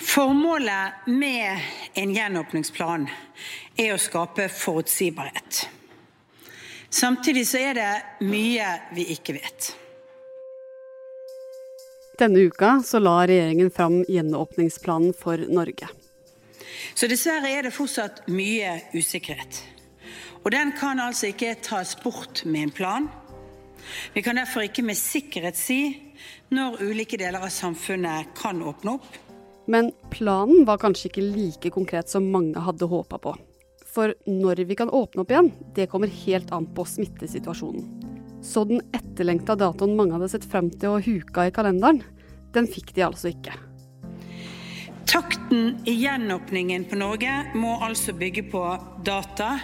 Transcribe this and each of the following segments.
Formålet med en gjenåpningsplan er å skape forutsigbarhet. Samtidig så er det mye vi ikke vet. Denne uka så la regjeringen fram gjenåpningsplanen for Norge. Så dessverre er det fortsatt mye usikkerhet. Og den kan altså ikke tas bort med en plan. Vi kan derfor ikke med sikkerhet si når ulike deler av samfunnet kan åpne opp. Men planen var kanskje ikke like konkret som mange hadde håpa på. For når vi kan åpne opp igjen, det kommer helt an på smittesituasjonen. Så den etterlengta datoen mange hadde sett frem til og huka i kalenderen, den fikk de altså ikke. Takten i gjenåpningen på Norge må altså bygge på data,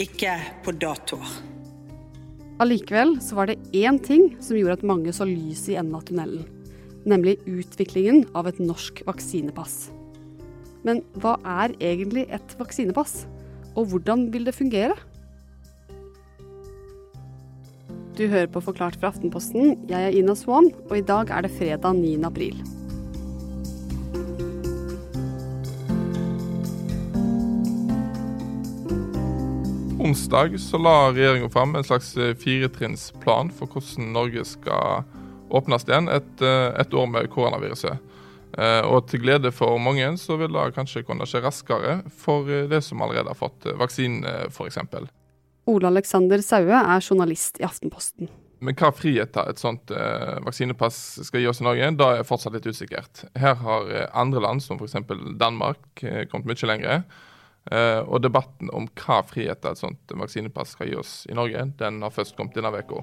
ikke på datoer. Allikevel så var det én ting som gjorde at mange så lys i enden av tunnelen. Nemlig utviklingen av et norsk vaksinepass. Men hva er egentlig et vaksinepass? Og hvordan vil det fungere? Du hører på Forklart fra Aftenposten. Jeg er Ina Swan, og i dag er det fredag 9. april. Onsdag la regjeringa fram en slags eh, firetrinnsplan for hvordan Norge skal åpnes igjen et, eh, et år med koronaviruset. Eh, og til glede for mange så vil det kanskje kunne skje raskere for de som allerede har fått vaksine, f.eks. Ole Alexander Saue er journalist i Aftenposten. Men hva friheter et sånt eh, vaksinepass skal gi oss i Norge, da er fortsatt litt usikkert. Her har eh, andre land, som f.eks. Danmark, eh, kommet mye lenger. Eh, og debatten om hva friheter et sånt vaksinepass skal gi oss i Norge, den har først kommet denne uka.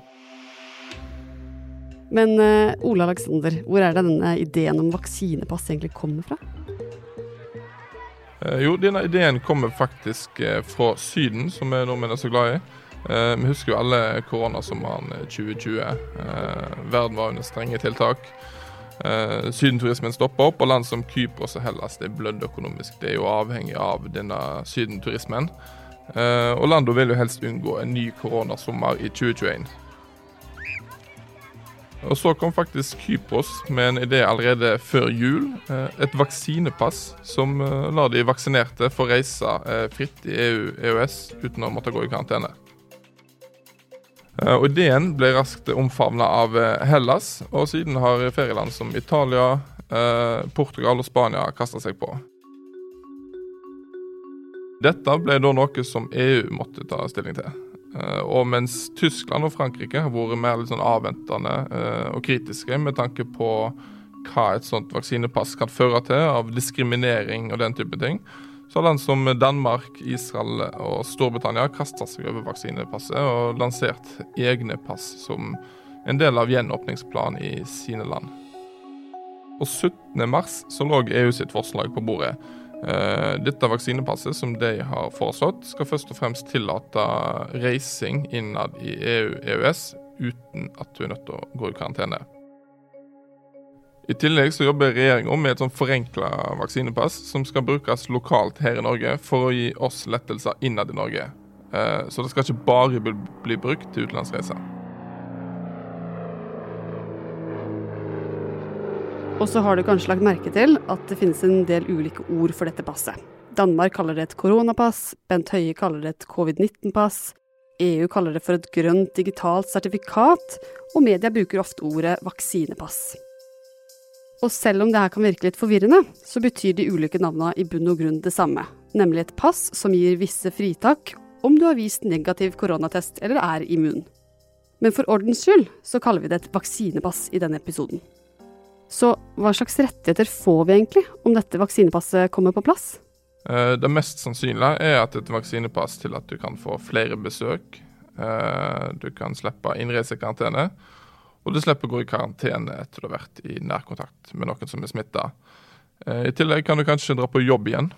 Men uh, Ole Alexander, hvor er det denne ideen om vaksinepass egentlig kommer fra? Eh, jo, denne ideen kommer faktisk eh, fra Syden, som vi nordmenn er så glad i. Eh, vi husker jo alle koronasommeren 2020. Verden var under strenge tiltak. Sydenturismen stoppa opp, og land som Kypros og Hellas det blødde økonomisk. Det er jo avhengig av denne sydenturismen. Og landene vil jo helst unngå en ny koronasommer i 2021. Og så kom faktisk Kypros med en idé allerede før jul. Eh, et vaksinepass som eh, lar de vaksinerte få reise eh, fritt i EU-EØS uten å måtte gå i karantene. Og Ideen ble raskt omfavna av Hellas, og siden har ferieland som Italia, Portugal og Spania kasta seg på. Dette ble da noe som EU måtte ta stilling til. Eh, og mens Tyskland og Frankrike har vært mer litt sånn avventende eh, og kritiske med tanke på hva et sånt vaksinepass kan føre til av diskriminering og den type ting, så har land som Danmark, Israel og Storbritannia kasta seg over vaksinepasset og lansert egne pass som en del av gjenåpningsplanen i sine land. Og 17.3 så lå EU sitt forslag på bordet dette vaksinepasset som de har foreslått, skal først og fremst tillate reising innad i EU-EØS uten at du er nødt til å gå i karantene. I tillegg så jobber regjeringa med et sånn forenkla vaksinepass som skal brukes lokalt her i Norge for å gi oss lettelser innad i Norge. Eh, så det skal ikke bare bli brukt til utenlandsreiser. Og så har du kanskje lagt merke til at det finnes en del ulike ord for dette passet. Danmark kaller det et koronapass, Bent Høie kaller det et covid-19-pass, EU kaller det for et grønt digitalt sertifikat, og media bruker ofte ordet vaksinepass. Og selv om det her kan virke litt forvirrende, så betyr de ulike navnene i bunn og grunn det samme, nemlig et pass som gir visse fritak om du har vist negativ koronatest eller er immun. Men for ordens skyld så kaller vi det et vaksinepass i denne episoden. Så hva slags rettigheter får vi egentlig om dette vaksinepasset kommer på plass? Eh, det mest sannsynlige er at et vaksinepass til at du kan få flere besøk. Eh, du kan slippe innreisekarantene, og du slipper å gå i karantene etter du har vært i nærkontakt med noen som er smitta. Eh, I tillegg kan du kanskje dra på jobb igjen.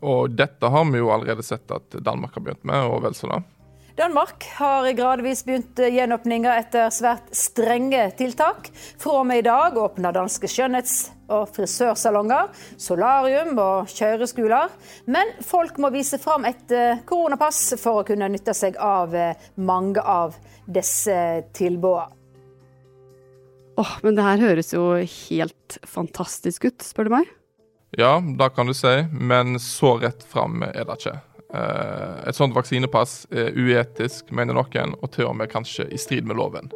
Og dette har vi jo allerede sett at Danmark har begynt med, og vel så det. Danmark har gradvis begynt gjenåpninga etter svært strenge tiltak. Fra og med i dag åpner danske skjønnhets- og frisørsalonger, solarium og kjøreskoler. Men folk må vise fram et eh, koronapass for å kunne nytte seg av eh, mange av disse tilbudene. Åh, men det her høres jo helt fantastisk ut, spør du meg. Ja, det kan du si, men så rett fram er det ikke. Eh, et sånt vaksinepass er uetisk, mener noen, og til og med kanskje i strid med loven.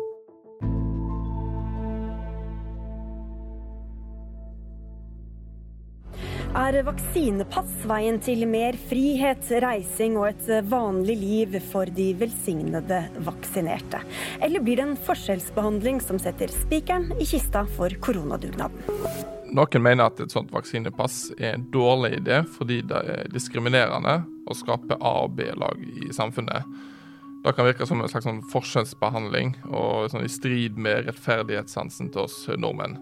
Er vaksinepass veien til mer frihet, reising og et vanlig liv for de velsignede vaksinerte? Eller blir det en forskjellsbehandling som setter spikeren i kista for koronadugnaden? Noen mener at et sånt vaksinepass er en dårlig idé fordi det er diskriminerende og skaper A- og B-lag i samfunnet. Det kan virke som en slags sånn forskjellsbehandling og sånn i strid med rettferdighetssansen til oss nordmenn.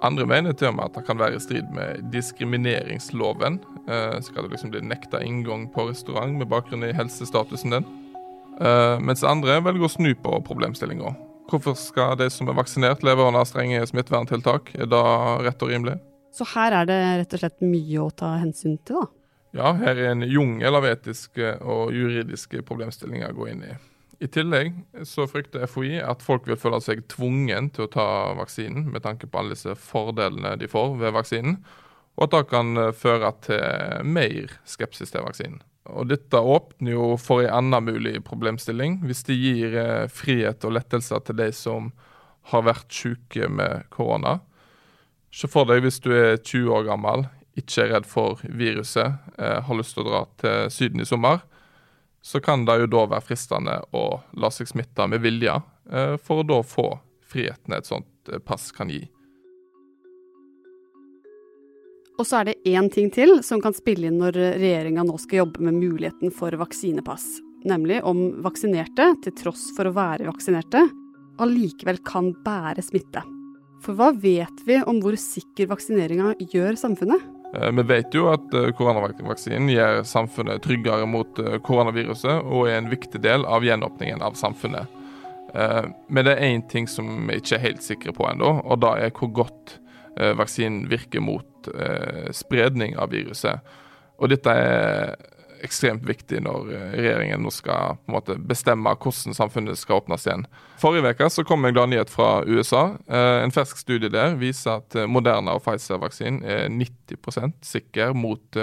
Andre mener til og med at det kan være i strid med diskrimineringsloven. Eh, skal du liksom bli nekta inngang på restaurant med bakgrunn i helsestatusen din? Eh, mens andre velger å snu på problemstillinga. Hvorfor skal de som er vaksinert leve under strenge smitteverntiltak? Er det rett og rimelig? Så her er det rett og slett mye å ta hensyn til, da. Ja, her er en jungel av etiske og juridiske problemstillinger å gå inn i. I tillegg så frykter FHI at folk vil føle seg tvungen til å ta vaksinen med tanke på alle disse fordelene de får ved vaksinen, og at det kan føre til mer skepsis til vaksinen. Og Dette åpner jo for en annen mulig problemstilling. Hvis det gir eh, frihet og lettelser til de som har vært syke med korona. Se for deg hvis du er 20 år gammel, ikke er redd for viruset, eh, har lyst til å dra til Syden i sommer så kan det jo da være fristende å la seg smitte med vilje, eh, for å da få friheten et sånt pass kan gi. Og så er det én ting til som kan spille inn når regjeringa nå skal jobbe med muligheten for vaksinepass. Nemlig om vaksinerte, til tross for å være vaksinerte, allikevel kan bære smitte. For hva vet vi om hvor sikker vaksineringa gjør samfunnet? Eh, vi vet jo at koronavaksinen gjør samfunnet tryggere mot koronaviruset, og er en viktig del av gjenåpningen av samfunnet. Men det er én ting som vi ikke er helt sikre på ennå, og det er hvor godt vaksinen virker mot spredning av viruset. Og dette er ekstremt viktig når regjeringen nå skal på en måte bestemme hvordan samfunnet skal åpnes igjen. Forrige uke så kom en glad nyhet fra USA. En fersk studie der viser at Moderna og Pfizer-vaksinen er 90% sikker mot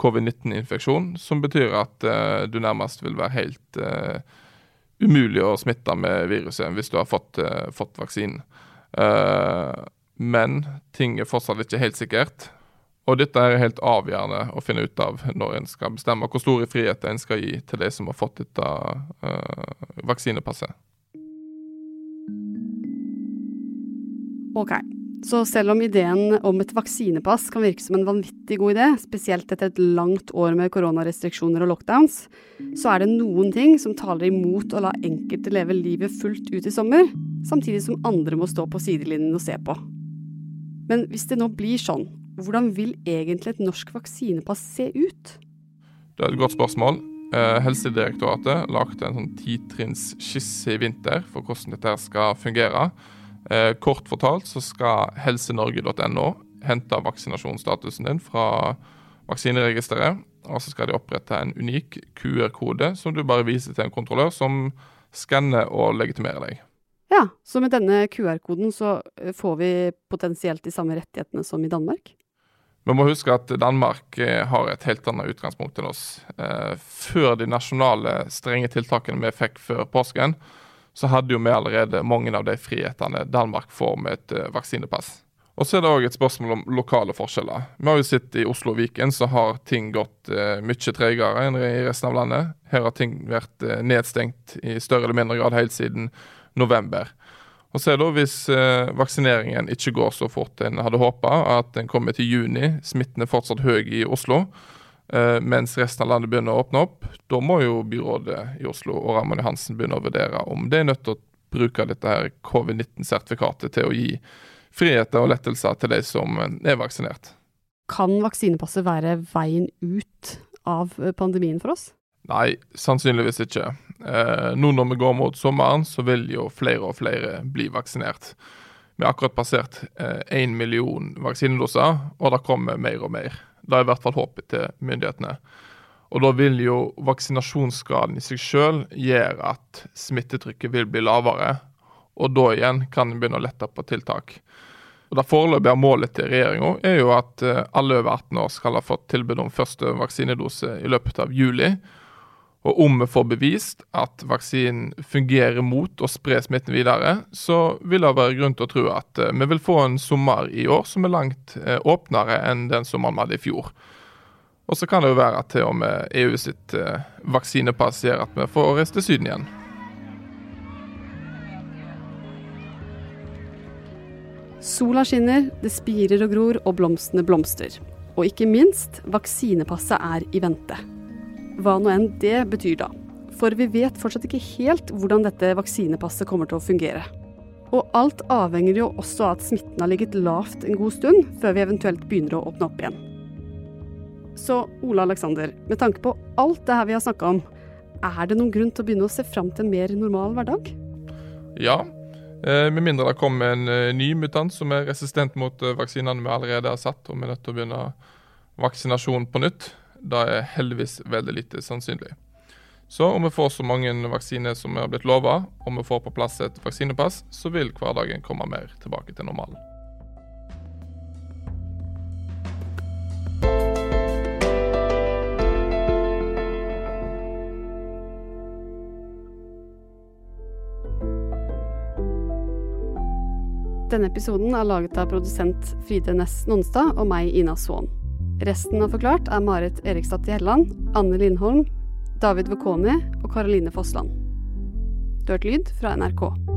covid-19-infeksjon, som betyr at du nærmest vil være helt umulig å smitte med viruset hvis du har fått, fått vaksinen. Men ting er fortsatt ikke helt sikkert. Og dette er helt avgjørende å finne ut av når en skal bestemme hvor store friheter en skal gi til de som har fått dette uh, vaksinepasset. Ok, så selv om ideen om et vaksinepass kan virke som en vanvittig god idé, spesielt etter et langt år med koronarestriksjoner og lockdowns, så er det noen ting som taler imot å la enkelte leve livet fullt ut i sommer, samtidig som andre må stå på sidelinjen og se på. Men hvis det nå blir sånn, hvordan vil egentlig et norsk vaksinepass se ut? Det er et godt spørsmål. Helsedirektoratet lagde en sånn titrinnsskisse i vinter for hvordan dette skal fungere. Kort fortalt så skal helsenorge.no hente vaksinasjonsstatusen din fra vaksineregisteret. Og så skal de opprette en unik QR-kode som du bare viser til en kontrollør som skanner og legitimerer deg. Ja, så med denne QR-koden så får vi potensielt de samme rettighetene som i Danmark? Vi må huske at Danmark har et helt annet utgangspunkt enn oss. Før de nasjonale strenge tiltakene vi fikk før påsken, så hadde jo vi allerede mange av de frihetene Danmark får med et vaksinepass. Og så er det òg et spørsmål om lokale forskjeller. Vi har jo sett i Oslo og Viken så har ting gått mye tregere enn i resten av landet. Her har ting vært nedstengt i større eller mindre grad helt siden november. Og så er det Hvis eh, vaksineringen ikke går så fort en hadde håpa, at den kommer til juni, smitten er fortsatt høy i Oslo, eh, mens resten av landet begynner å åpne opp, da må jo byrådet i Oslo og Ramon Johansen begynne å vurdere om det er nødt til å bruke dette her covid-19-sertifikatet til å gi friheter og lettelser til de som er vaksinert. Kan vaksinepasset være veien ut av pandemien for oss? Nei, sannsynligvis ikke. Eh, nå når vi går mot sommeren, så vil jo flere og flere bli vaksinert. Vi har akkurat passert én eh, million vaksinedoser, og det kommer mer og mer. Det er i hvert fall håpet til myndighetene. Og da vil jo vaksinasjonsgraden i seg selv gjøre at smittetrykket vil bli lavere. Og da igjen kan en begynne å lette på tiltak. Og Det foreløpige målet til regjeringa er jo at eh, alle over 18 år skal ha fått tilbud om første vaksinedose i løpet av juli. Og om vi får bevist at vaksinen fungerer mot å spre smitten videre, så vil det være grunn til å tro at eh, vi vil få en sommer i år som er langt eh, åpnere enn den sommeren vi hadde i fjor. Og så kan det jo være at til og med EU sitt vaksinepass gjør at vi får reise til Syden igjen. Sola skinner, det spirer og gror, og blomstene blomster. Og ikke minst, vaksinepasset er i vente. Hva nå enn det betyr da. For vi vet fortsatt ikke helt hvordan dette vaksinepasset kommer til å fungere. Og alt avhenger jo også av at smitten har ligget lavt en god stund, før vi eventuelt begynner å åpne opp igjen. Så Ola Aleksander, med tanke på alt det her vi har snakka om, er det noen grunn til å begynne å se fram til en mer normal hverdag? Ja, Eh, med mindre det kommer en eh, ny mutant som er resistent mot eh, vaksinene vi allerede har satt, og vi er nødt til å begynne vaksinasjon på nytt. Det er heldigvis veldig lite sannsynlig. Så om vi får så mange vaksiner som vi har blitt lova, og vi får på plass et vaksinepass, så vil hverdagen komme mer tilbake til normalen. Denne episoden er laget av produsent Fride Næss Nonstad og meg, Ina Swan. Resten av Forklart er Marit Erikstad Gjelland, Anne Lindholm, David Vekoni og Karoline Fossland. Du har hørt lyd fra NRK.